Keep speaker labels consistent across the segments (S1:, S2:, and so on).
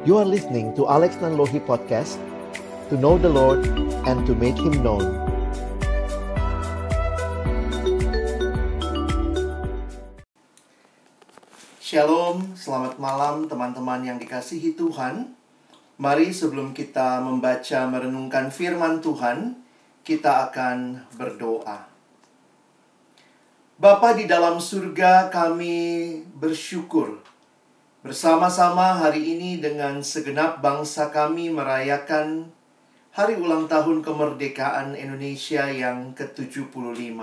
S1: You are listening to Alex Nanlohi Podcast To know the Lord and to make Him known.
S2: Shalom, selamat malam teman-teman yang dikasihi Tuhan. Mari sebelum kita membaca merenungkan firman Tuhan Kita akan berdoa. Bapa di dalam surga kami bersyukur Bersama-sama hari ini dengan segenap bangsa kami merayakan Hari ulang tahun kemerdekaan Indonesia yang ke-75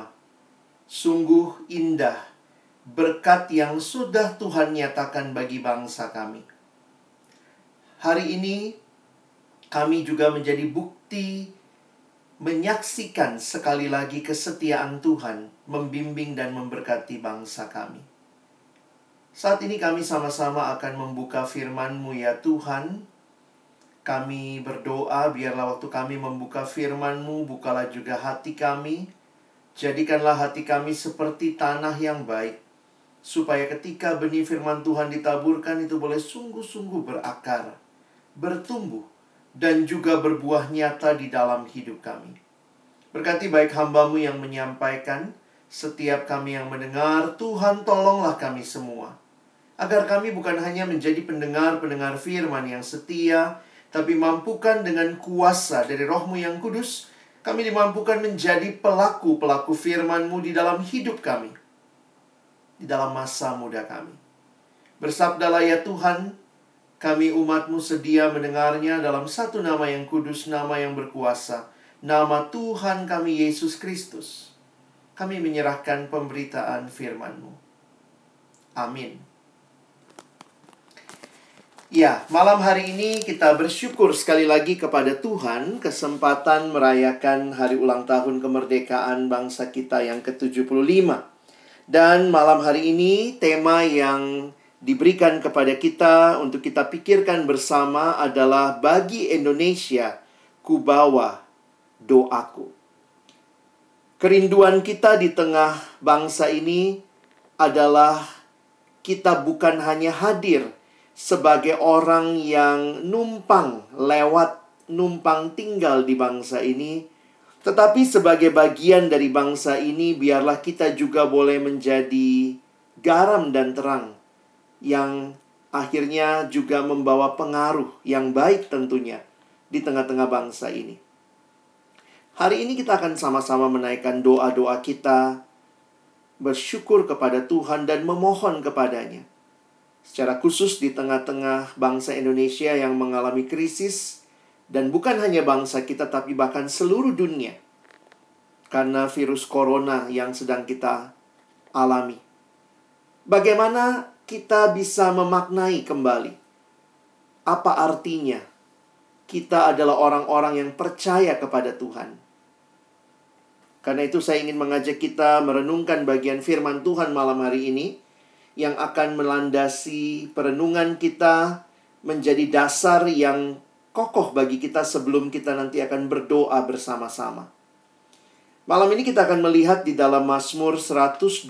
S2: Sungguh indah berkat yang sudah Tuhan nyatakan bagi bangsa kami. Hari ini kami juga menjadi bukti menyaksikan sekali lagi kesetiaan Tuhan membimbing dan memberkati bangsa kami. Saat ini kami sama-sama akan membuka firman-Mu ya Tuhan. Kami berdoa biarlah waktu kami membuka firman-Mu, bukalah juga hati kami. Jadikanlah hati kami seperti tanah yang baik, supaya ketika benih firman Tuhan ditaburkan itu boleh sungguh-sungguh berakar, bertumbuh, dan juga berbuah nyata di dalam hidup kami. Berkati baik hambamu yang menyampaikan, setiap kami yang mendengar, Tuhan tolonglah kami semua. Agar kami bukan hanya menjadi pendengar-pendengar firman yang setia, tapi mampukan dengan kuasa dari rohmu yang kudus, kami dimampukan menjadi pelaku-pelaku firman-Mu di dalam hidup kami. Di dalam masa muda kami. Bersabdalah ya Tuhan, kami umat-Mu sedia mendengarnya dalam satu nama yang kudus, nama yang berkuasa. Nama Tuhan kami Yesus Kristus. Kami menyerahkan pemberitaan firman-Mu. Amin. Ya, malam hari ini kita bersyukur sekali lagi kepada Tuhan kesempatan merayakan hari ulang tahun kemerdekaan bangsa kita yang ke-75. Dan malam hari ini tema yang diberikan kepada kita untuk kita pikirkan bersama adalah bagi Indonesia kubawa doaku. Kerinduan kita di tengah bangsa ini adalah kita bukan hanya hadir sebagai orang yang numpang lewat numpang tinggal di bangsa ini, tetapi sebagai bagian dari bangsa ini, biarlah kita juga boleh menjadi garam dan terang yang akhirnya juga membawa pengaruh yang baik tentunya di tengah-tengah bangsa ini. Hari ini kita akan sama-sama menaikkan doa-doa kita, bersyukur kepada Tuhan dan memohon kepadanya secara khusus di tengah-tengah bangsa Indonesia yang mengalami krisis dan bukan hanya bangsa kita tapi bahkan seluruh dunia karena virus corona yang sedang kita alami. Bagaimana kita bisa memaknai kembali apa artinya kita adalah orang-orang yang percaya kepada Tuhan. Karena itu saya ingin mengajak kita merenungkan bagian firman Tuhan malam hari ini yang akan melandasi perenungan kita menjadi dasar yang kokoh bagi kita sebelum kita nanti akan berdoa bersama-sama. Malam ini kita akan melihat di dalam Mazmur 121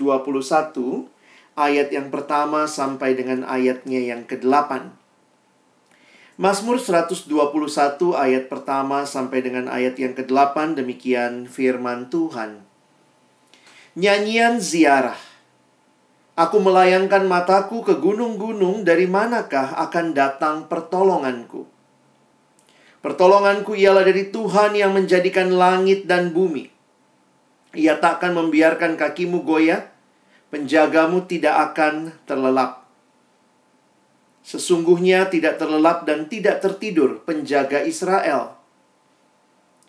S2: ayat yang pertama sampai dengan ayatnya yang ke-8. Mazmur 121 ayat pertama sampai dengan ayat yang ke-8 demikian firman Tuhan. Nyanyian ziarah Aku melayangkan mataku ke gunung-gunung, dari manakah akan datang pertolonganku? Pertolonganku ialah dari Tuhan yang menjadikan langit dan bumi. Ia tak akan membiarkan kakimu goyah, penjagamu tidak akan terlelap. Sesungguhnya tidak terlelap dan tidak tertidur penjaga Israel.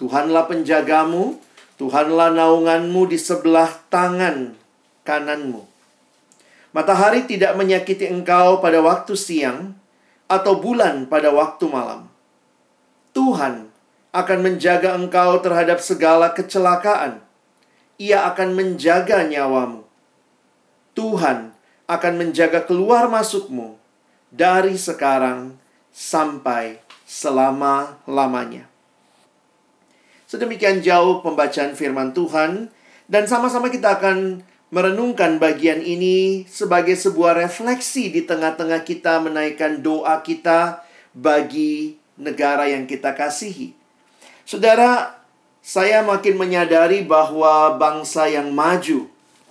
S2: Tuhanlah penjagamu, Tuhanlah naunganmu di sebelah tangan kananmu. Matahari tidak menyakiti engkau pada waktu siang atau bulan pada waktu malam. Tuhan akan menjaga engkau terhadap segala kecelakaan. Ia akan menjaga nyawamu. Tuhan akan menjaga keluar masukmu dari sekarang sampai selama-lamanya. Sedemikian jauh pembacaan firman Tuhan dan sama-sama kita akan merenungkan bagian ini sebagai sebuah refleksi di tengah-tengah kita menaikkan doa kita bagi negara yang kita kasihi. Saudara, saya makin menyadari bahwa bangsa yang maju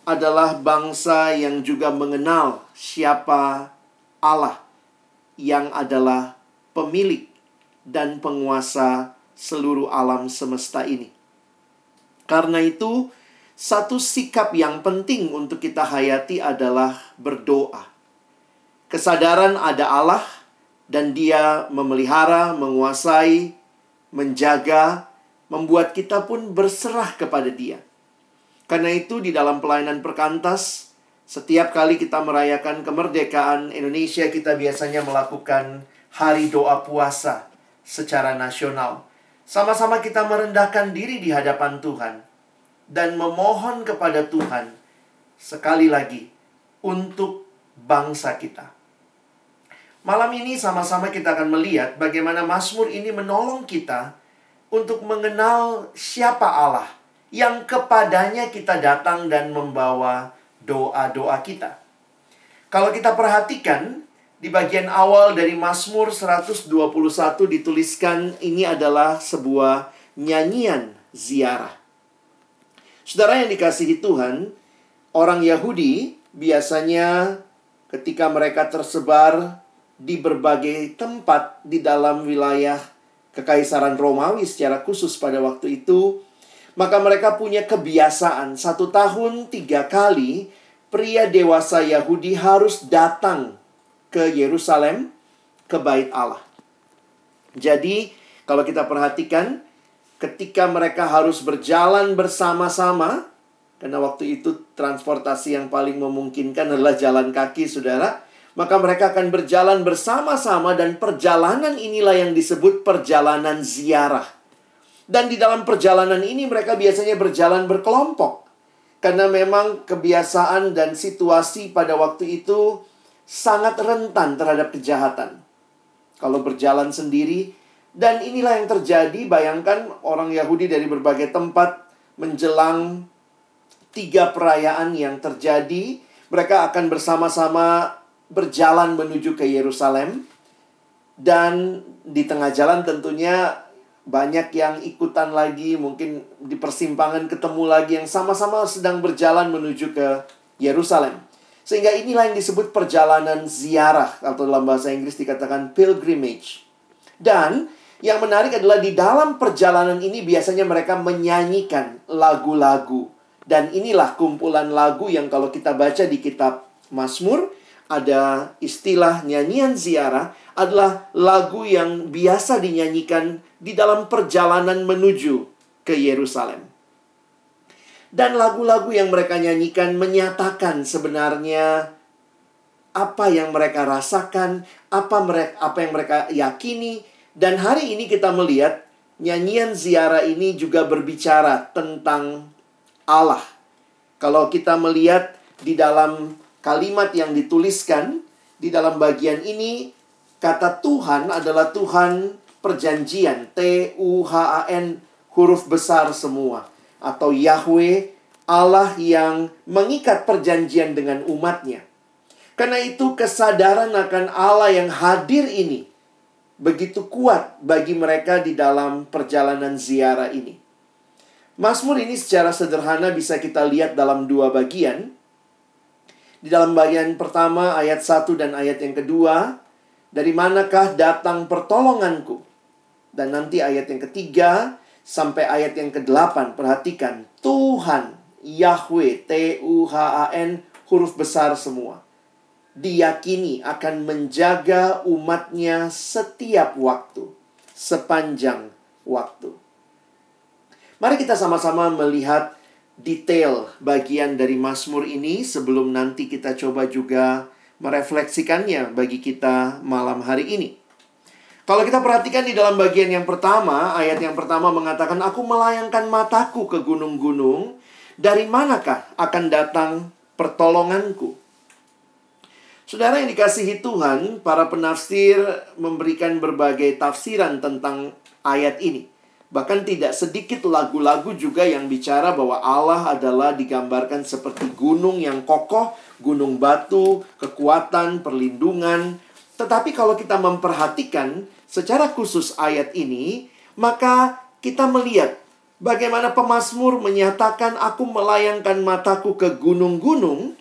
S2: adalah bangsa yang juga mengenal siapa Allah yang adalah pemilik dan penguasa seluruh alam semesta ini. Karena itu, satu sikap yang penting untuk kita hayati adalah berdoa. Kesadaran ada Allah dan Dia memelihara, menguasai, menjaga, membuat kita pun berserah kepada Dia. Karena itu, di dalam pelayanan perkantas, setiap kali kita merayakan kemerdekaan Indonesia, kita biasanya melakukan hari doa puasa secara nasional. Sama-sama kita merendahkan diri di hadapan Tuhan dan memohon kepada Tuhan sekali lagi untuk bangsa kita. Malam ini sama-sama kita akan melihat bagaimana Mazmur ini menolong kita untuk mengenal siapa Allah yang kepadanya kita datang dan membawa doa-doa kita. Kalau kita perhatikan di bagian awal dari Mazmur 121 dituliskan ini adalah sebuah nyanyian ziarah. Saudara yang dikasihi Tuhan, orang Yahudi biasanya ketika mereka tersebar di berbagai tempat di dalam wilayah kekaisaran Romawi secara khusus pada waktu itu, maka mereka punya kebiasaan satu tahun tiga kali pria dewasa Yahudi harus datang ke Yerusalem, ke bait Allah. Jadi, kalau kita perhatikan, ketika mereka harus berjalan bersama-sama, karena waktu itu transportasi yang paling memungkinkan adalah jalan kaki, saudara, maka mereka akan berjalan bersama-sama dan perjalanan inilah yang disebut perjalanan ziarah. Dan di dalam perjalanan ini mereka biasanya berjalan berkelompok. Karena memang kebiasaan dan situasi pada waktu itu sangat rentan terhadap kejahatan. Kalau berjalan sendiri, dan inilah yang terjadi, bayangkan orang Yahudi dari berbagai tempat menjelang tiga perayaan yang terjadi, mereka akan bersama-sama berjalan menuju ke Yerusalem. Dan di tengah jalan tentunya banyak yang ikutan lagi, mungkin di persimpangan ketemu lagi yang sama-sama sedang berjalan menuju ke Yerusalem. Sehingga inilah yang disebut perjalanan ziarah atau dalam bahasa Inggris dikatakan pilgrimage. Dan yang menarik adalah di dalam perjalanan ini biasanya mereka menyanyikan lagu-lagu. Dan inilah kumpulan lagu yang kalau kita baca di kitab Mazmur ada istilah nyanyian ziarah adalah lagu yang biasa dinyanyikan di dalam perjalanan menuju ke Yerusalem. Dan lagu-lagu yang mereka nyanyikan menyatakan sebenarnya apa yang mereka rasakan, apa mereka apa yang mereka yakini dan hari ini kita melihat nyanyian ziarah ini juga berbicara tentang Allah. Kalau kita melihat di dalam kalimat yang dituliskan di dalam bagian ini kata Tuhan adalah Tuhan perjanjian T U H A N huruf besar semua atau Yahweh Allah yang mengikat perjanjian dengan umatnya. Karena itu kesadaran akan Allah yang hadir ini begitu kuat bagi mereka di dalam perjalanan ziarah ini. Mazmur ini secara sederhana bisa kita lihat dalam dua bagian. Di dalam bagian pertama ayat 1 dan ayat yang kedua, dari manakah datang pertolonganku? Dan nanti ayat yang ketiga, sampai ayat yang ke-8. Perhatikan, Tuhan Yahweh T U H A N huruf besar semua. Diyakini akan menjaga umatnya setiap waktu, sepanjang waktu. Mari kita sama-sama melihat detail bagian dari Mazmur ini sebelum nanti kita coba juga merefleksikannya bagi kita malam hari ini. Kalau kita perhatikan di dalam bagian yang pertama, ayat yang pertama mengatakan, Aku melayangkan mataku ke gunung-gunung, dari manakah akan datang pertolonganku? Saudara yang dikasihi Tuhan, para penafsir memberikan berbagai tafsiran tentang ayat ini. Bahkan tidak sedikit lagu-lagu juga yang bicara bahwa Allah adalah digambarkan seperti gunung yang kokoh, gunung batu, kekuatan, perlindungan, Tetapi kalau kita memperhatikan secara khusus ayat ini, maka kita melihat bagaimana pemazmur menyatakan aku melayangkan mataku ke gunung-gunung.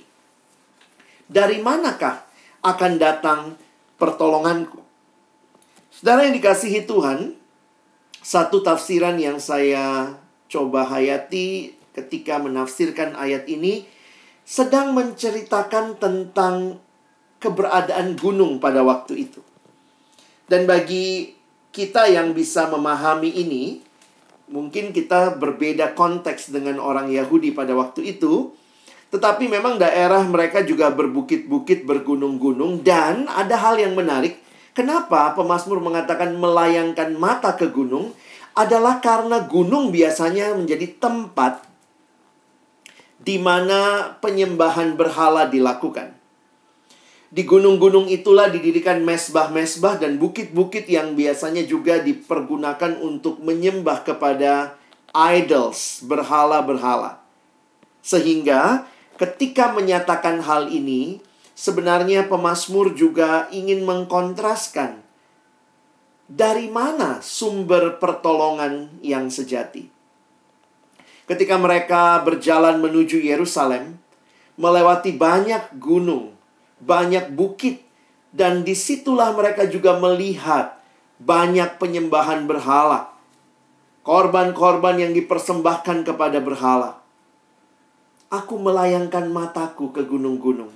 S2: Dari manakah akan datang pertolonganku? Saudara yang dikasihi Tuhan, satu tafsiran yang saya coba hayati ketika menafsirkan ayat ini sedang menceritakan tentang keberadaan gunung pada waktu itu. Dan bagi kita yang bisa memahami ini, mungkin kita berbeda konteks dengan orang Yahudi pada waktu itu, tetapi memang daerah mereka juga berbukit-bukit, bergunung-gunung, dan ada hal yang menarik. Kenapa pemazmur mengatakan melayangkan mata ke gunung? Adalah karena gunung biasanya menjadi tempat di mana penyembahan berhala dilakukan. Di gunung-gunung itulah didirikan mesbah-mesbah dan bukit-bukit yang biasanya juga dipergunakan untuk menyembah kepada idols, berhala-berhala. Sehingga ketika menyatakan hal ini, sebenarnya pemazmur juga ingin mengkontraskan dari mana sumber pertolongan yang sejati. Ketika mereka berjalan menuju Yerusalem, melewati banyak gunung, banyak bukit, dan di situlah mereka juga melihat banyak penyembahan berhala. Korban-korban yang dipersembahkan kepada berhala. Aku melayangkan mataku ke gunung-gunung.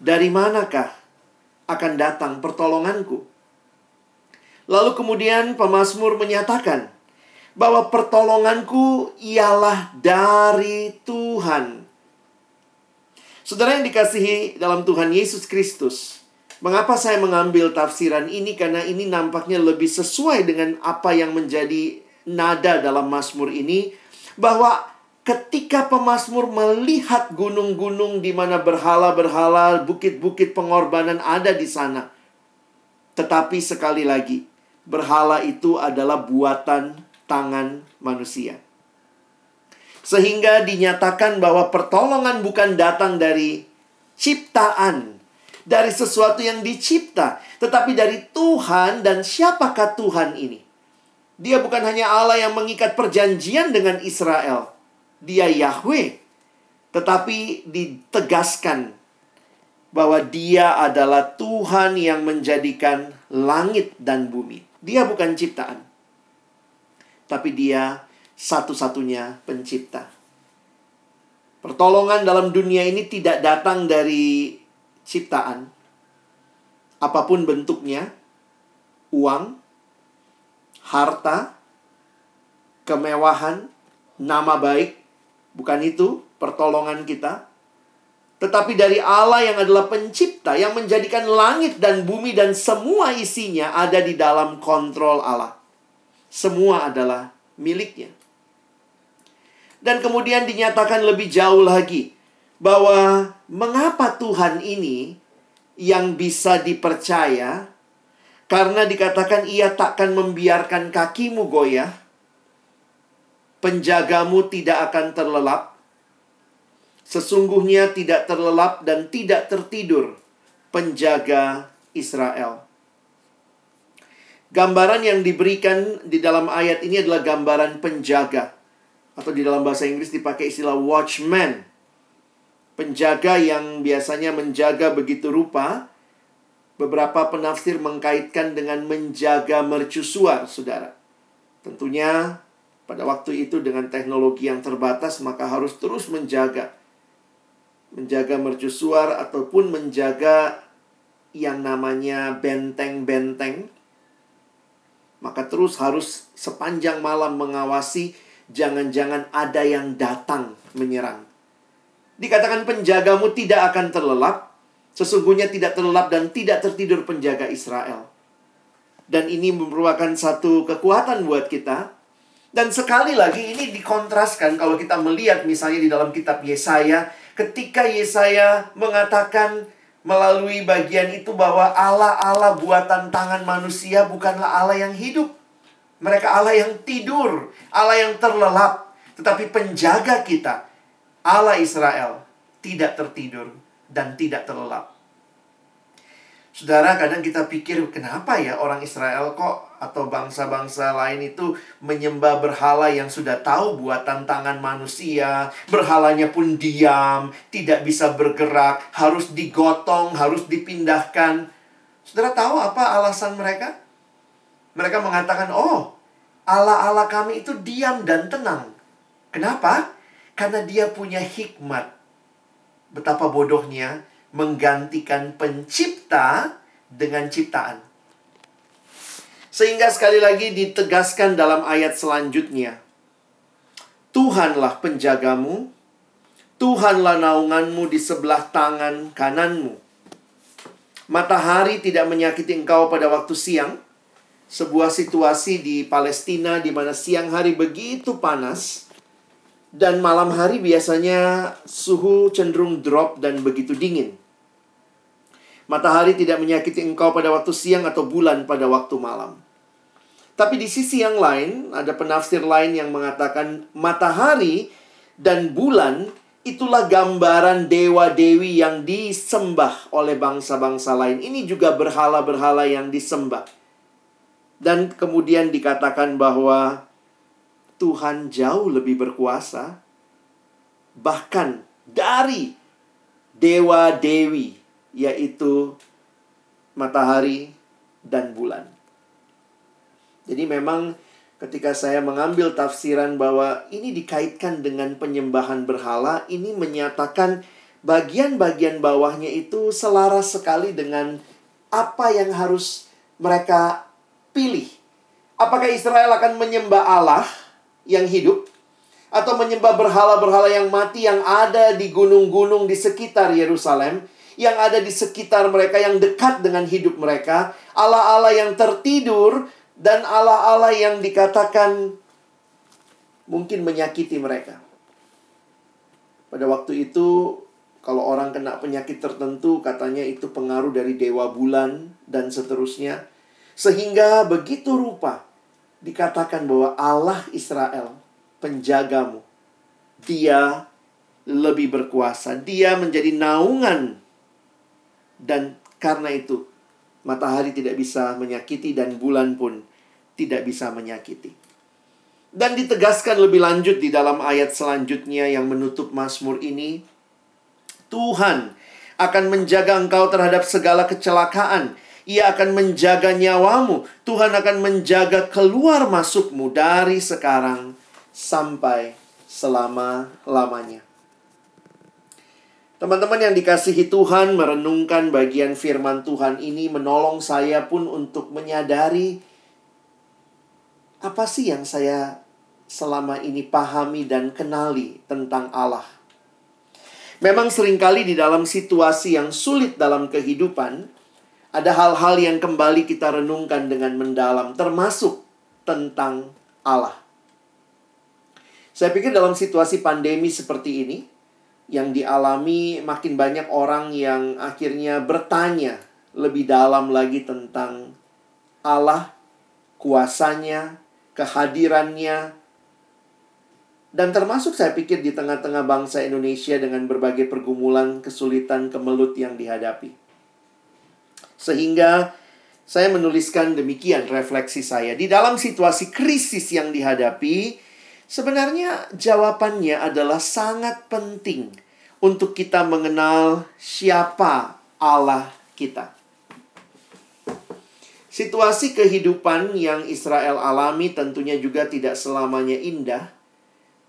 S2: Dari manakah akan datang pertolonganku? Lalu kemudian pemazmur menyatakan bahwa pertolonganku ialah dari Tuhan Saudara yang dikasihi dalam Tuhan Yesus Kristus, mengapa saya mengambil tafsiran ini? Karena ini nampaknya lebih sesuai dengan apa yang menjadi nada dalam Mazmur ini, bahwa ketika pemazmur melihat gunung-gunung di mana berhala-berhala, bukit-bukit pengorbanan ada di sana. Tetapi sekali lagi, berhala itu adalah buatan tangan manusia. Sehingga dinyatakan bahwa pertolongan bukan datang dari ciptaan, dari sesuatu yang dicipta, tetapi dari Tuhan dan siapakah Tuhan ini? Dia bukan hanya Allah yang mengikat perjanjian dengan Israel. Dia Yahweh. Tetapi ditegaskan bahwa dia adalah Tuhan yang menjadikan langit dan bumi. Dia bukan ciptaan. Tapi dia satu-satunya pencipta. Pertolongan dalam dunia ini tidak datang dari ciptaan. Apa pun bentuknya, uang, harta, kemewahan, nama baik, bukan itu pertolongan kita. Tetapi dari Allah yang adalah pencipta yang menjadikan langit dan bumi dan semua isinya ada di dalam kontrol Allah. Semua adalah miliknya. Dan kemudian dinyatakan lebih jauh lagi bahwa mengapa Tuhan ini yang bisa dipercaya karena dikatakan ia takkan membiarkan kakimu goyah, penjagamu tidak akan terlelap, sesungguhnya tidak terlelap dan tidak tertidur penjaga Israel. Gambaran yang diberikan di dalam ayat ini adalah gambaran penjaga atau di dalam bahasa Inggris dipakai istilah watchman. Penjaga yang biasanya menjaga begitu rupa, beberapa penafsir mengkaitkan dengan menjaga mercusuar, saudara. Tentunya pada waktu itu dengan teknologi yang terbatas, maka harus terus menjaga. Menjaga mercusuar ataupun menjaga yang namanya benteng-benteng. Maka terus harus sepanjang malam mengawasi jangan-jangan ada yang datang menyerang. Dikatakan penjagamu tidak akan terlelap, sesungguhnya tidak terlelap dan tidak tertidur penjaga Israel. Dan ini merupakan satu kekuatan buat kita. Dan sekali lagi ini dikontraskan kalau kita melihat misalnya di dalam kitab Yesaya, ketika Yesaya mengatakan melalui bagian itu bahwa Allah-Allah buatan tangan manusia bukanlah Allah yang hidup. Mereka Allah yang tidur, Allah yang terlelap, tetapi penjaga kita, Allah Israel, tidak tertidur dan tidak terlelap. Saudara, kadang kita pikir kenapa ya orang Israel kok atau bangsa-bangsa lain itu menyembah berhala yang sudah tahu buatan tangan manusia, berhalanya pun diam, tidak bisa bergerak, harus digotong, harus dipindahkan. Saudara tahu apa alasan mereka? Mereka mengatakan, "Oh, Allah-Allah kami itu diam dan tenang." Kenapa? Karena dia punya hikmat. Betapa bodohnya menggantikan pencipta dengan ciptaan. Sehingga sekali lagi ditegaskan dalam ayat selanjutnya. Tuhanlah penjagamu, Tuhanlah naunganmu di sebelah tangan kananmu. Matahari tidak menyakiti engkau pada waktu siang. Sebuah situasi di Palestina di mana siang hari begitu panas dan malam hari biasanya suhu cenderung drop dan begitu dingin. Matahari tidak menyakiti engkau pada waktu siang atau bulan pada waktu malam. Tapi di sisi yang lain, ada penafsir lain yang mengatakan matahari dan bulan itulah gambaran dewa-dewi yang disembah oleh bangsa-bangsa lain. Ini juga berhala-berhala yang disembah. Dan kemudian dikatakan bahwa Tuhan jauh lebih berkuasa, bahkan dari dewa-dewi yaitu matahari dan bulan. Jadi memang ketika saya mengambil tafsiran bahwa ini dikaitkan dengan penyembahan berhala, ini menyatakan bagian-bagian bawahnya itu selaras sekali dengan apa yang harus mereka pilih. Apakah Israel akan menyembah Allah yang hidup atau menyembah berhala-berhala yang mati yang ada di gunung-gunung di sekitar Yerusalem? Yang ada di sekitar mereka, yang dekat dengan hidup mereka, Allah-Allah yang tertidur, dan Allah-Allah yang dikatakan mungkin menyakiti mereka. Pada waktu itu, kalau orang kena penyakit tertentu, katanya itu pengaruh dari dewa bulan dan seterusnya. Sehingga begitu rupa dikatakan bahwa Allah Israel, penjagamu, dia lebih berkuasa. Dia menjadi naungan dan karena itu, matahari tidak bisa menyakiti dan bulan pun tidak bisa menyakiti. Dan ditegaskan lebih lanjut di dalam ayat selanjutnya yang menutup Mazmur ini, Tuhan akan menjaga engkau terhadap segala kecelakaan. Ia akan menjaga nyawamu. Tuhan akan menjaga keluar masukmu dari sekarang sampai selama-lamanya. Teman-teman yang dikasihi Tuhan merenungkan bagian firman Tuhan ini menolong saya pun untuk menyadari apa sih yang saya selama ini pahami dan kenali tentang Allah. Memang sering kali di dalam situasi yang sulit dalam kehidupan, ada hal-hal yang kembali kita renungkan dengan mendalam, termasuk tentang Allah. Saya pikir dalam situasi pandemi seperti ini, yang dialami makin banyak orang yang akhirnya bertanya lebih dalam lagi tentang Allah, kuasanya, kehadirannya, dan termasuk saya pikir di tengah-tengah bangsa Indonesia dengan berbagai pergumulan, kesulitan, kemelut yang dihadapi. Sehingga saya menuliskan demikian refleksi saya. Di dalam situasi krisis yang dihadapi, Sebenarnya jawabannya adalah sangat penting untuk kita mengenal siapa Allah kita. Situasi kehidupan yang Israel alami tentunya juga tidak selamanya indah.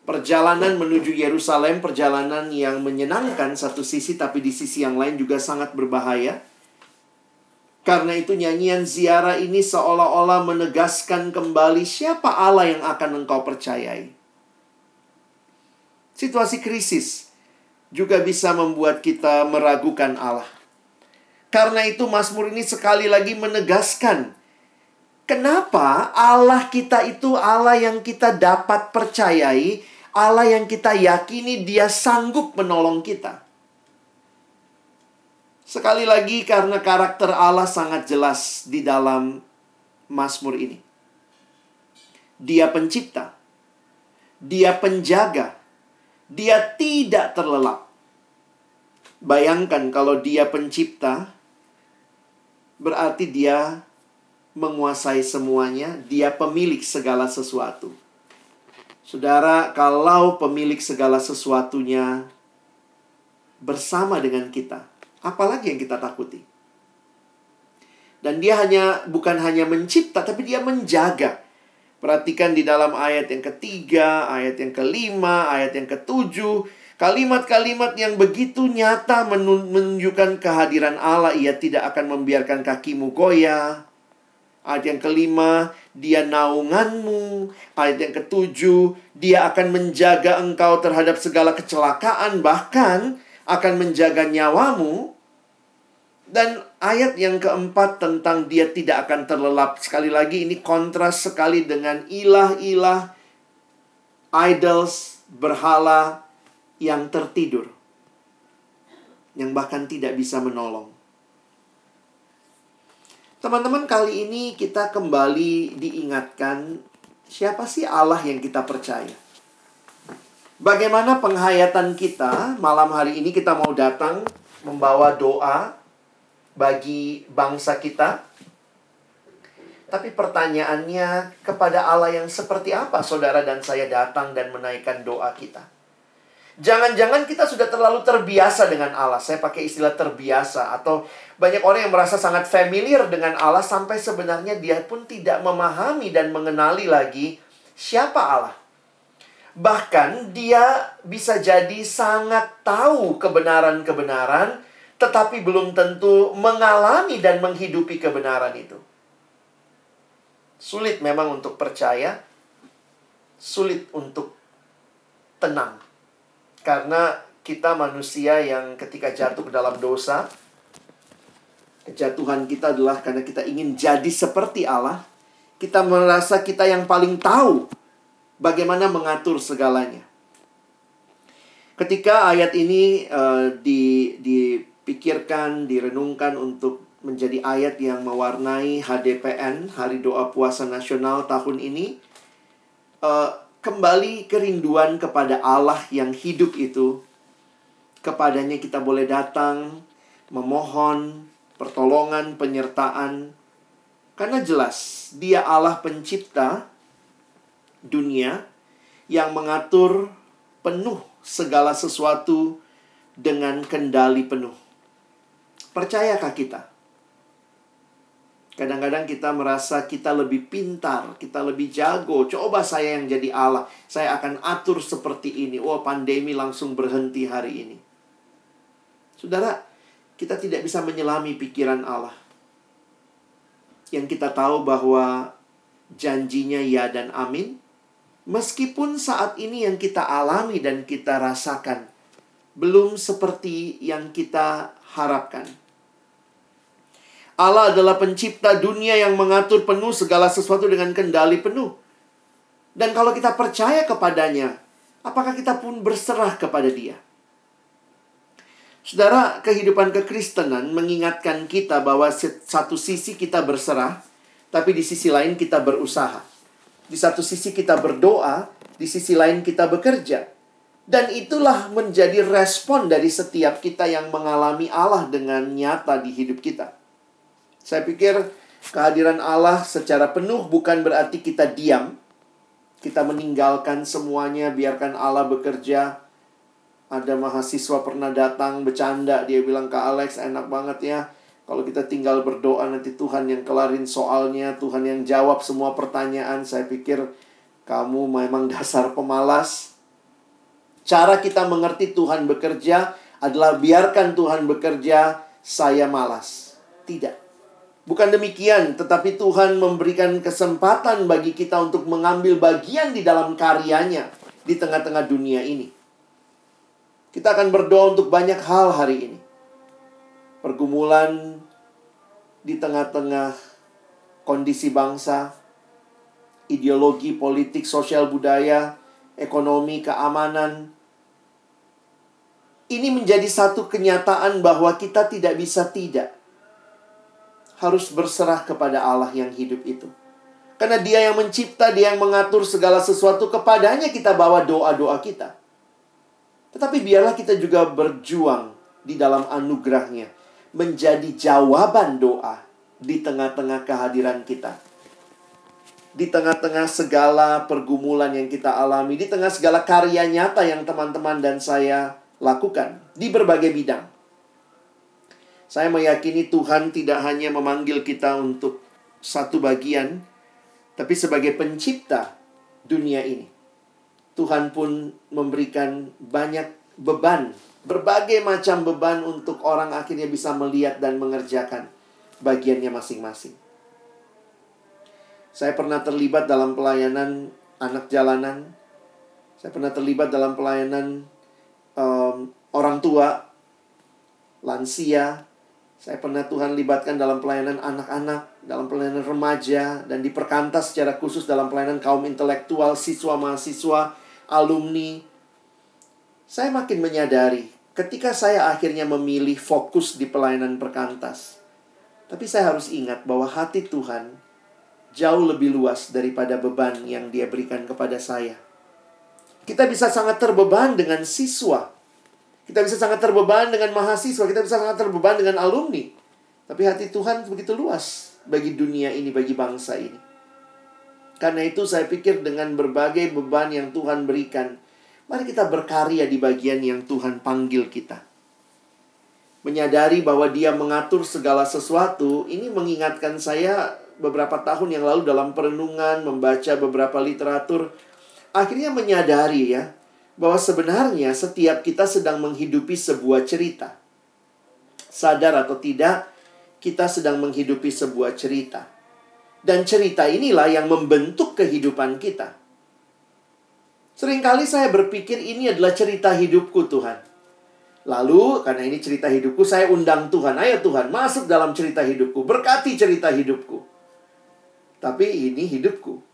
S2: Perjalanan menuju Yerusalem, perjalanan yang menyenangkan satu sisi, tapi di sisi yang lain juga sangat berbahaya. Karena itu nyanyian ziarah ini seolah-olah menegaskan kembali siapa Allah yang akan engkau percayai. Situasi krisis juga bisa membuat kita meragukan Allah. Karena itu Mazmur ini sekali lagi menegaskan kenapa Allah kita itu Allah yang kita dapat percayai, Allah yang kita yakini dia sanggup menolong kita. Sekali lagi karena karakter Allah sangat jelas di dalam Mazmur ini. Dia pencipta. Dia penjaga. Dia tidak terlelap. Bayangkan kalau dia pencipta, berarti dia menguasai semuanya, dia pemilik segala sesuatu. Saudara, kalau pemilik segala sesuatunya bersama dengan kita, apalagi yang kita takuti? Dan dia hanya bukan hanya mencipta, tapi dia menjaga. Perhatikan di dalam ayat yang ketiga, ayat yang kelima, ayat yang ketujuh. Kalimat-kalimat yang begitu nyata menunjukkan kehadiran Allah. Ia tidak akan membiarkan kakimu goyah. Ayat yang kelima, dia naunganmu. Ayat yang ketujuh, dia akan menjaga engkau terhadap segala kecelakaan. Bahkan akan menjaga nyawamu. Dan ayat yang keempat tentang dia tidak akan terlelap. Sekali lagi ini kontras sekali dengan ilah-ilah, idols, berhala yang tertidur. Yang bahkan tidak bisa menolong. Teman-teman, kali ini kita kembali diingatkan siapa sih Allah yang kita percaya. Bagaimana penghayatan kita malam hari ini kita mau datang membawa doa bagi bangsa kita. Tapi pertanyaannya kepada Allah yang seperti apa saudara dan saya datang dan menaikkan doa kita. Jangan-jangan kita sudah terlalu terbiasa dengan Allah. Saya pakai istilah terbiasa atau banyak orang yang merasa sangat familiar dengan Allah sampai sebenarnya dia pun tidak memahami dan mengenali lagi siapa Allah. Bahkan dia bisa jadi sangat tahu kebenaran-kebenaran tetapi belum tentu mengalami dan menghidupi kebenaran itu. Sulit memang untuk percaya, sulit untuk tenang. Karena kita manusia yang ketika jatuh ke dalam dosa, Kejatuhan kita adalah karena kita ingin jadi seperti Allah. Kita merasa kita yang paling tahu bagaimana mengatur segalanya. Ketika ayat ini uh, di, dipikirkan, direnungkan untuk menjadi ayat yang mewarnai HDPN, Hari Doa Puasa Nasional tahun ini, uh, kembali kerinduan kepada Allah yang hidup itu. Kepadanya kita boleh datang, memohon, pertolongan, penyertaan. Karena jelas, dia Allah pencipta dunia yang mengatur penuh segala sesuatu dengan kendali penuh. Percayakah kita? Kadang-kadang kita merasa kita lebih pintar, kita lebih jago. Coba saya yang jadi Allah, saya akan atur seperti ini. Oh, pandemi langsung berhenti hari ini. Saudara, kita tidak bisa menyelami pikiran Allah. Yang kita tahu bahwa janjinya ya dan amin. Meskipun saat ini yang kita alami dan kita rasakan belum seperti yang kita harapkan. Allah adalah pencipta dunia yang mengatur penuh segala sesuatu dengan kendali penuh. Dan kalau kita percaya kepadanya, apakah kita pun berserah kepada Dia? Saudara, kehidupan kekristenan mengingatkan kita bahwa satu sisi kita berserah, tapi di sisi lain kita berusaha. Di satu sisi kita berdoa, di sisi lain kita bekerja. Dan itulah menjadi respon dari setiap kita yang mengalami Allah dengan nyata di hidup kita. Saya pikir kehadiran Allah secara penuh bukan berarti kita diam. Kita meninggalkan semuanya, biarkan Allah bekerja ada mahasiswa pernah datang bercanda, dia bilang ke Alex, enak banget ya. Kalau kita tinggal berdoa nanti Tuhan yang kelarin soalnya, Tuhan yang jawab semua pertanyaan. Saya pikir kamu memang dasar pemalas. Cara kita mengerti Tuhan bekerja adalah biarkan Tuhan bekerja, saya malas. Tidak. Bukan demikian, tetapi Tuhan memberikan kesempatan bagi kita untuk mengambil bagian di dalam karyanya di tengah-tengah dunia ini. Kita akan berdoa untuk banyak hal hari ini. Pergumulan di tengah-tengah kondisi bangsa, ideologi, politik, sosial budaya, ekonomi, keamanan. Ini menjadi satu kenyataan bahwa kita tidak bisa tidak. Harus berserah kepada Allah yang hidup itu. Karena dia yang mencipta, dia yang mengatur segala sesuatu kepadanya kita bawa doa-doa kita. Tetapi biarlah kita juga berjuang di dalam anugerahnya. Menjadi jawaban doa di tengah-tengah kehadiran kita. Di tengah-tengah segala pergumulan yang kita alami, di tengah segala karya nyata yang teman-teman dan saya lakukan di berbagai bidang. Saya meyakini Tuhan tidak hanya memanggil kita untuk satu bagian, tapi sebagai pencipta dunia ini. Tuhan pun memberikan banyak beban, berbagai macam beban untuk orang akhirnya bisa melihat dan mengerjakan bagiannya masing-masing. Saya pernah terlibat dalam pelayanan anak jalanan. Saya pernah terlibat dalam pelayanan um, orang tua, lansia, saya pernah Tuhan libatkan dalam pelayanan anak-anak, dalam pelayanan remaja, dan diperkantas secara khusus dalam pelayanan kaum intelektual, siswa, mahasiswa, alumni. Saya makin menyadari ketika saya akhirnya memilih fokus di pelayanan perkantas. Tapi saya harus ingat bahwa hati Tuhan jauh lebih luas daripada beban yang dia berikan kepada saya. Kita bisa sangat terbeban dengan siswa kita bisa sangat terbeban dengan mahasiswa, kita bisa sangat terbeban dengan alumni. Tapi hati Tuhan begitu luas bagi dunia ini, bagi bangsa ini. Karena itu saya pikir dengan berbagai beban yang Tuhan berikan, mari kita berkarya di bagian yang Tuhan panggil kita. Menyadari bahwa dia mengatur segala sesuatu, ini mengingatkan saya beberapa tahun yang lalu dalam perenungan, membaca beberapa literatur, akhirnya menyadari ya, bahwa sebenarnya setiap kita sedang menghidupi sebuah cerita. Sadar atau tidak, kita sedang menghidupi sebuah cerita. Dan cerita inilah yang membentuk kehidupan kita. Seringkali saya berpikir ini adalah cerita hidupku Tuhan. Lalu karena ini cerita hidupku saya undang Tuhan. Ayo Tuhan masuk dalam cerita hidupku. Berkati cerita hidupku. Tapi ini hidupku.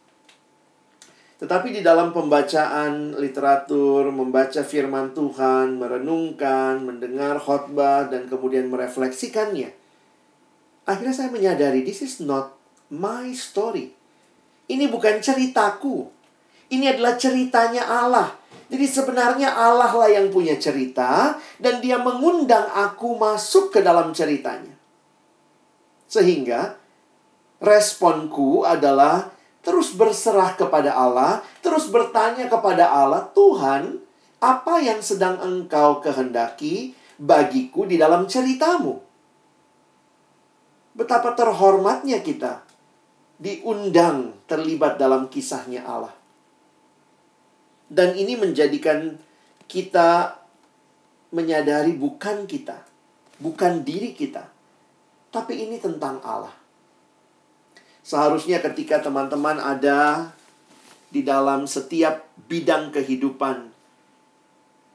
S2: Tetapi di dalam pembacaan literatur, membaca firman Tuhan, merenungkan, mendengar khotbah, dan kemudian merefleksikannya, akhirnya saya menyadari this is not my story. Ini bukan ceritaku. Ini adalah ceritanya Allah. Jadi sebenarnya Allah lah yang punya cerita dan dia mengundang aku masuk ke dalam ceritanya. Sehingga responku adalah terus berserah kepada Allah, terus bertanya kepada Allah, "Tuhan, apa yang sedang Engkau kehendaki bagiku di dalam ceritamu?" Betapa terhormatnya kita diundang terlibat dalam kisahnya Allah. Dan ini menjadikan kita menyadari bukan kita, bukan diri kita, tapi ini tentang Allah. Seharusnya ketika teman-teman ada di dalam setiap bidang kehidupan,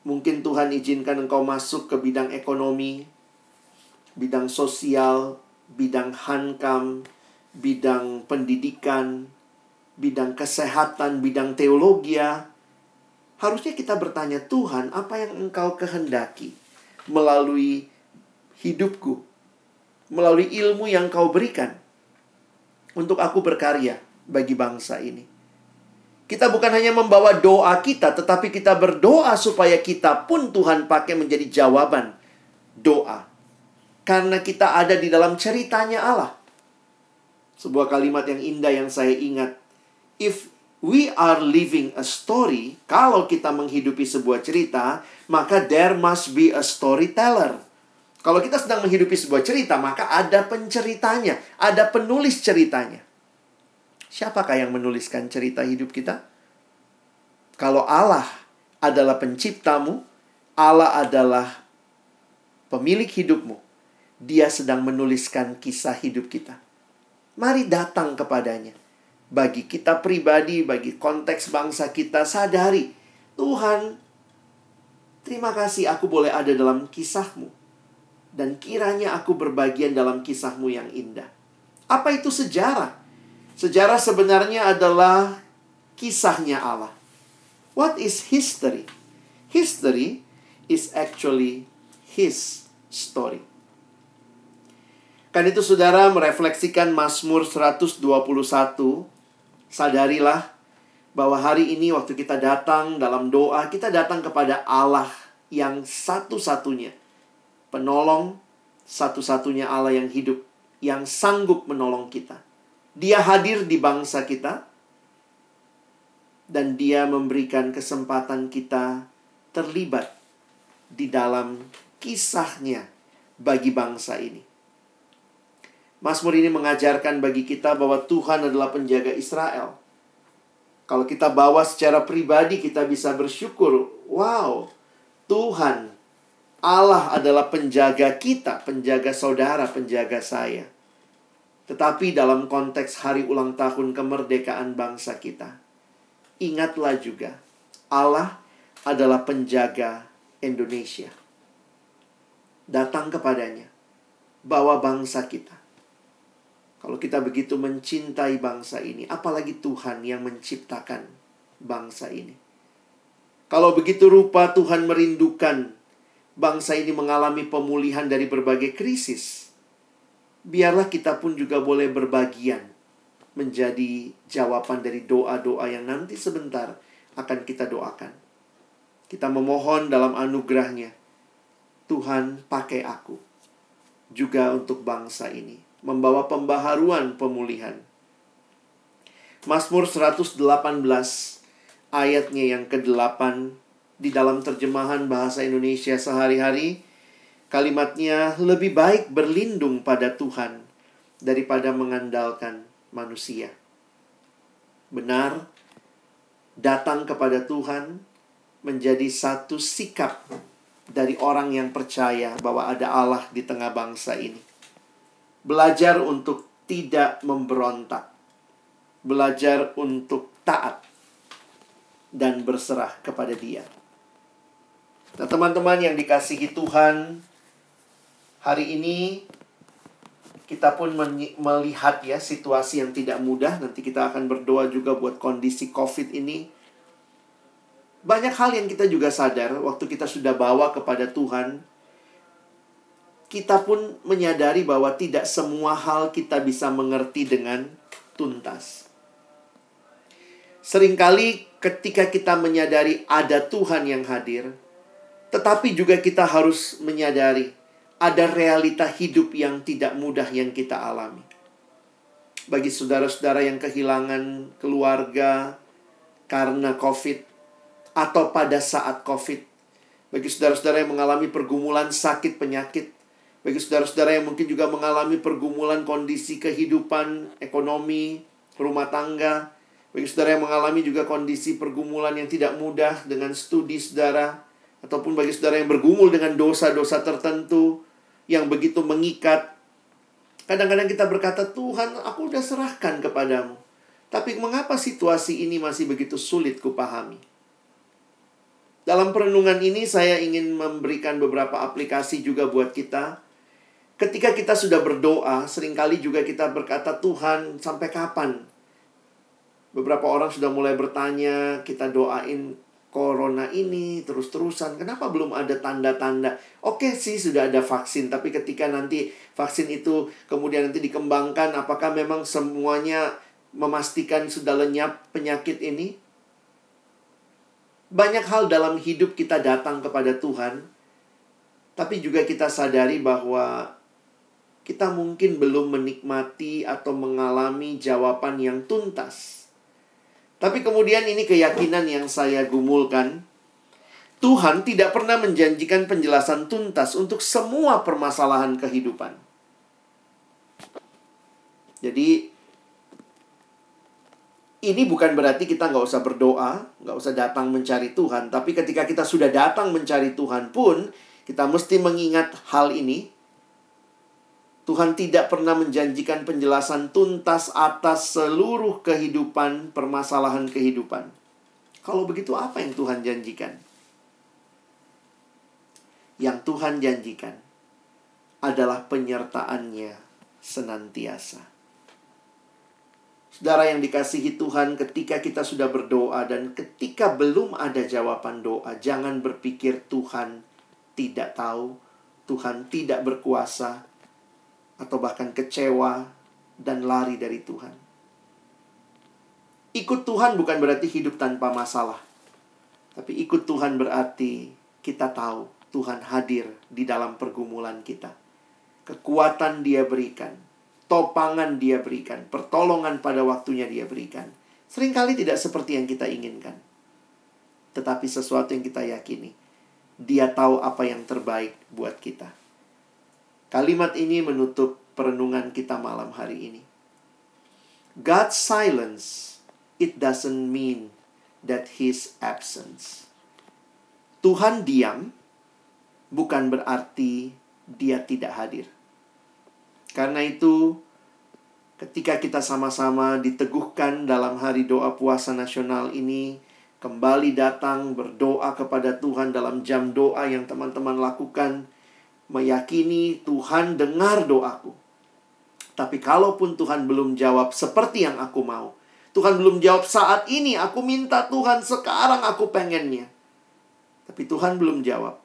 S2: mungkin Tuhan izinkan engkau masuk ke bidang ekonomi, bidang sosial, bidang hankam, bidang pendidikan, bidang kesehatan, bidang teologi. Harusnya kita bertanya, Tuhan, apa yang engkau kehendaki melalui hidupku, melalui ilmu yang kau berikan? Untuk aku berkarya bagi bangsa ini. Kita bukan hanya membawa doa kita, tetapi kita berdoa supaya kita pun Tuhan pakai menjadi jawaban doa. Karena kita ada di dalam ceritanya Allah. Sebuah kalimat yang indah yang saya ingat. If we are living a story, kalau kita menghidupi sebuah cerita, maka there must be a storyteller. Kalau kita sedang menghidupi sebuah cerita, maka ada penceritanya, ada penulis ceritanya. Siapakah yang menuliskan cerita hidup kita? Kalau Allah adalah penciptamu, Allah adalah pemilik hidupmu. Dia sedang menuliskan kisah hidup kita. Mari datang kepadanya. Bagi kita pribadi, bagi konteks bangsa kita, sadari Tuhan, terima kasih aku boleh ada dalam kisahmu dan kiranya aku berbagian dalam kisahmu yang indah. Apa itu sejarah? Sejarah sebenarnya adalah kisahnya Allah. What is history? History is actually his story. Kan itu saudara merefleksikan Mazmur 121. Sadarilah bahwa hari ini waktu kita datang dalam doa, kita datang kepada Allah yang satu-satunya penolong satu-satunya Allah yang hidup yang sanggup menolong kita. Dia hadir di bangsa kita, dan Dia memberikan kesempatan kita terlibat di dalam kisahnya bagi bangsa ini. Mazmur ini mengajarkan bagi kita bahwa Tuhan adalah penjaga Israel. Kalau kita bawa secara pribadi, kita bisa bersyukur. Wow, Tuhan Allah adalah penjaga kita, penjaga saudara, penjaga saya. Tetapi dalam konteks hari ulang tahun kemerdekaan bangsa kita, ingatlah juga Allah adalah penjaga Indonesia. Datang kepadanya, bawa bangsa kita. Kalau kita begitu mencintai bangsa ini, apalagi Tuhan yang menciptakan bangsa ini. Kalau begitu rupa Tuhan merindukan bangsa ini mengalami pemulihan dari berbagai krisis, biarlah kita pun juga boleh berbagian menjadi jawaban dari doa-doa yang nanti sebentar akan kita doakan. Kita memohon dalam anugerahnya, Tuhan pakai aku juga untuk bangsa ini membawa pembaharuan pemulihan. Mazmur 118 ayatnya yang ke-8 di dalam terjemahan bahasa Indonesia sehari-hari kalimatnya lebih baik berlindung pada Tuhan daripada mengandalkan manusia. Benar, datang kepada Tuhan menjadi satu sikap dari orang yang percaya bahwa ada Allah di tengah bangsa ini. Belajar untuk tidak memberontak. Belajar untuk taat dan berserah kepada Dia. Nah, teman-teman yang dikasihi Tuhan, hari ini kita pun melihat ya situasi yang tidak mudah. Nanti kita akan berdoa juga buat kondisi COVID ini. Banyak hal yang kita juga sadar waktu kita sudah bawa kepada Tuhan kita pun menyadari bahwa tidak semua hal kita bisa mengerti dengan tuntas. Seringkali ketika kita menyadari ada Tuhan yang hadir, tetapi juga kita harus menyadari ada realita hidup yang tidak mudah yang kita alami. Bagi saudara-saudara yang kehilangan keluarga karena COVID atau pada saat COVID, bagi saudara-saudara yang mengalami pergumulan sakit penyakit, bagi saudara-saudara yang mungkin juga mengalami pergumulan kondisi kehidupan, ekonomi, rumah tangga. Bagi saudara yang mengalami juga kondisi pergumulan yang tidak mudah dengan studi saudara. Ataupun bagi saudara yang bergumul dengan dosa-dosa tertentu yang begitu mengikat. Kadang-kadang kita berkata, Tuhan aku udah serahkan kepadamu. Tapi mengapa situasi ini masih begitu sulit kupahami? Dalam perenungan ini saya ingin memberikan beberapa aplikasi juga buat kita Ketika kita sudah berdoa, sering kali juga kita berkata, "Tuhan, sampai kapan?" Beberapa orang sudah mulai bertanya, kita doain corona ini terus-terusan. Kenapa belum ada tanda-tanda? Oke sih sudah ada vaksin, tapi ketika nanti vaksin itu kemudian nanti dikembangkan, apakah memang semuanya memastikan sudah lenyap penyakit ini? Banyak hal dalam hidup kita datang kepada Tuhan, tapi juga kita sadari bahwa kita mungkin belum menikmati atau mengalami jawaban yang tuntas. Tapi kemudian ini keyakinan yang saya gumulkan. Tuhan tidak pernah menjanjikan penjelasan tuntas untuk semua permasalahan kehidupan. Jadi, ini bukan berarti kita nggak usah berdoa, nggak usah datang mencari Tuhan. Tapi ketika kita sudah datang mencari Tuhan pun, kita mesti mengingat hal ini Tuhan tidak pernah menjanjikan penjelasan tuntas atas seluruh kehidupan, permasalahan kehidupan. Kalau begitu, apa yang Tuhan janjikan? Yang Tuhan janjikan adalah penyertaannya senantiasa. Saudara yang dikasihi Tuhan, ketika kita sudah berdoa dan ketika belum ada jawaban doa, jangan berpikir Tuhan tidak tahu, Tuhan tidak berkuasa, atau bahkan kecewa dan lari dari Tuhan. Ikut Tuhan bukan berarti hidup tanpa masalah. Tapi ikut Tuhan berarti kita tahu Tuhan hadir di dalam pergumulan kita. Kekuatan dia berikan. topangan dia berikan, pertolongan pada waktunya dia berikan. Seringkali tidak seperti yang kita inginkan. Tetapi sesuatu yang kita yakini. Dia tahu apa yang terbaik buat kita. Kalimat ini menutup perenungan kita malam hari ini. God's silence, it doesn't mean that his absence. Tuhan diam bukan berarti dia tidak hadir. Karena itu, ketika kita sama-sama diteguhkan dalam hari doa puasa nasional ini, kembali datang berdoa kepada Tuhan dalam jam doa yang teman-teman lakukan, meyakini Tuhan dengar doaku. Tapi kalaupun Tuhan belum jawab seperti yang aku mau, Tuhan belum jawab saat ini, aku minta Tuhan sekarang aku pengennya. Tapi Tuhan belum jawab.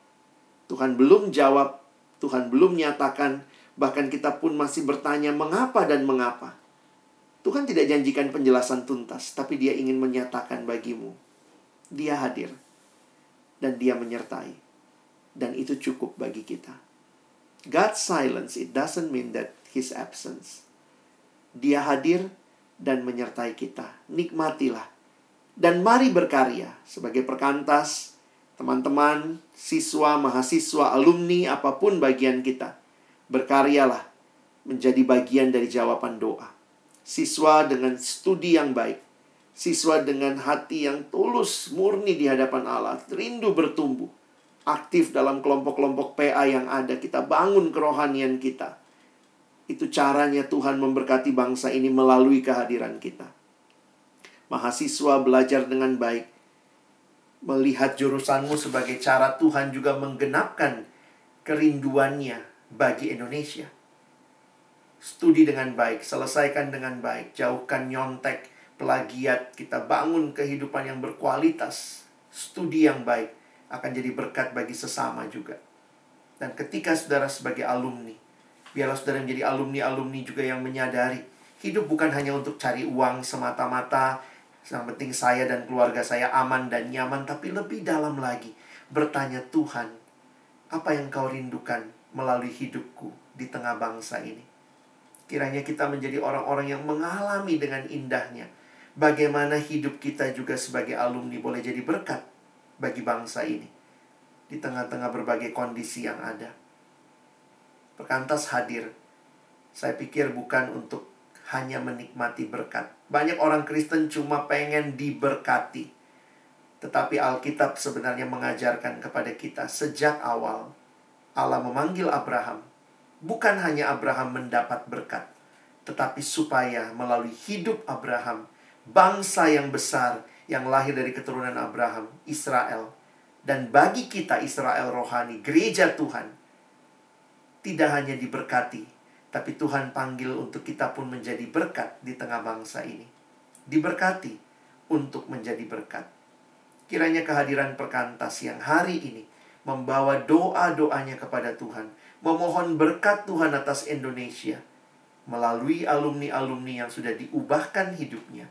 S2: Tuhan belum jawab, Tuhan belum nyatakan, bahkan kita pun masih bertanya mengapa dan mengapa. Tuhan tidak janjikan penjelasan tuntas, tapi dia ingin menyatakan bagimu. Dia hadir. Dan dia menyertai. Dan itu cukup bagi kita. God's silence, it doesn't mean that his absence. Dia hadir dan menyertai kita. Nikmatilah. Dan mari berkarya sebagai perkantas, teman-teman, siswa, mahasiswa, alumni, apa pun bagian kita. Berkaryalah menjadi bagian dari jawaban doa. Siswa dengan studi yang baik. Siswa dengan hati yang tulus, murni di hadapan Allah. Rindu bertumbuh. Aktif dalam kelompok-kelompok PA yang ada. Kita bangun kerohanian kita. Itu caranya Tuhan memberkati bangsa ini melalui kehadiran kita. Mahasiswa belajar dengan baik melihat jurusanmu sebagai cara Tuhan juga menggenapkan kerinduannya bagi Indonesia. Studi dengan baik, selesaikan dengan baik, jauhkan nyontek, pelagiat, kita bangun kehidupan yang berkualitas. Studi yang baik akan jadi berkat bagi sesama juga. Dan ketika saudara sebagai alumni, biarlah saudara menjadi alumni-alumni juga yang menyadari hidup bukan hanya untuk cari uang semata-mata, yang penting saya dan keluarga saya aman dan nyaman, tapi lebih dalam lagi bertanya Tuhan, apa yang kau rindukan melalui hidupku di tengah bangsa ini? Kiranya kita menjadi orang-orang yang mengalami dengan indahnya bagaimana hidup kita juga sebagai alumni boleh jadi berkat bagi bangsa ini di tengah-tengah berbagai kondisi yang ada. Perkantas hadir, saya pikir bukan untuk hanya menikmati berkat. Banyak orang Kristen cuma pengen diberkati. Tetapi Alkitab sebenarnya mengajarkan kepada kita sejak awal Allah memanggil Abraham. Bukan hanya Abraham mendapat berkat, tetapi supaya melalui hidup Abraham, bangsa yang besar yang lahir dari keturunan Abraham, Israel, dan bagi kita Israel rohani, gereja Tuhan, tidak hanya diberkati, tapi Tuhan panggil untuk kita pun menjadi berkat di tengah bangsa ini. Diberkati untuk menjadi berkat. Kiranya kehadiran perkantas yang hari ini membawa doa-doanya kepada Tuhan. Memohon berkat Tuhan atas Indonesia. Melalui alumni-alumni yang sudah diubahkan hidupnya.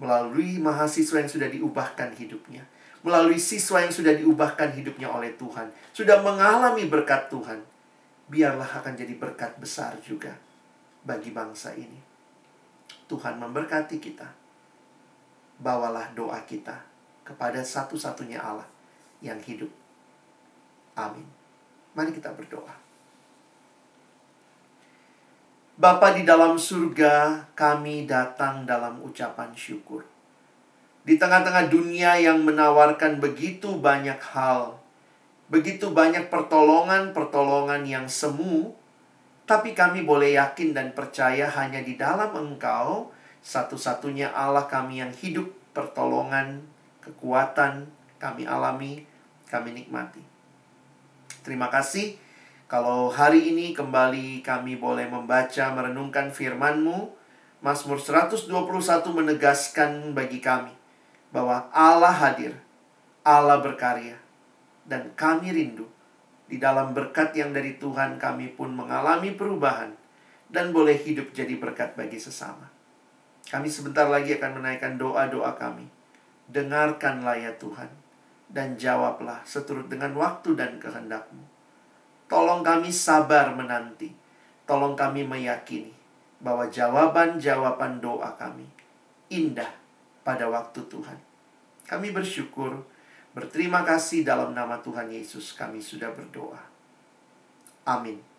S2: Melalui mahasiswa yang sudah diubahkan hidupnya. Melalui siswa yang sudah diubahkan hidupnya oleh Tuhan. Sudah mengalami berkat Tuhan biarlah akan jadi berkat besar juga bagi bangsa ini. Tuhan memberkati kita. Bawalah doa kita kepada satu-satunya Allah yang hidup. Amin. Mari kita berdoa. Bapa di dalam surga, kami datang dalam ucapan syukur. Di tengah-tengah dunia yang menawarkan begitu banyak hal begitu banyak pertolongan-pertolongan yang semu, tapi kami boleh yakin dan percaya hanya di dalam Engkau, satu-satunya Allah kami yang hidup, pertolongan, kekuatan kami alami, kami nikmati. Terima kasih kalau hari ini kembali kami boleh membaca, merenungkan firman-Mu. Mazmur 121 menegaskan bagi kami bahwa Allah hadir, Allah berkarya, dan kami rindu. Di dalam berkat yang dari Tuhan kami pun mengalami perubahan dan boleh hidup jadi berkat bagi sesama. Kami sebentar lagi akan menaikkan doa-doa kami. Dengarkanlah ya Tuhan dan jawablah seturut dengan waktu dan kehendakmu. Tolong kami sabar menanti. Tolong kami meyakini bahwa jawaban-jawaban doa kami indah pada waktu Tuhan. Kami bersyukur, berterima kasih dalam nama Tuhan Yesus kami sudah berdoa. Amin.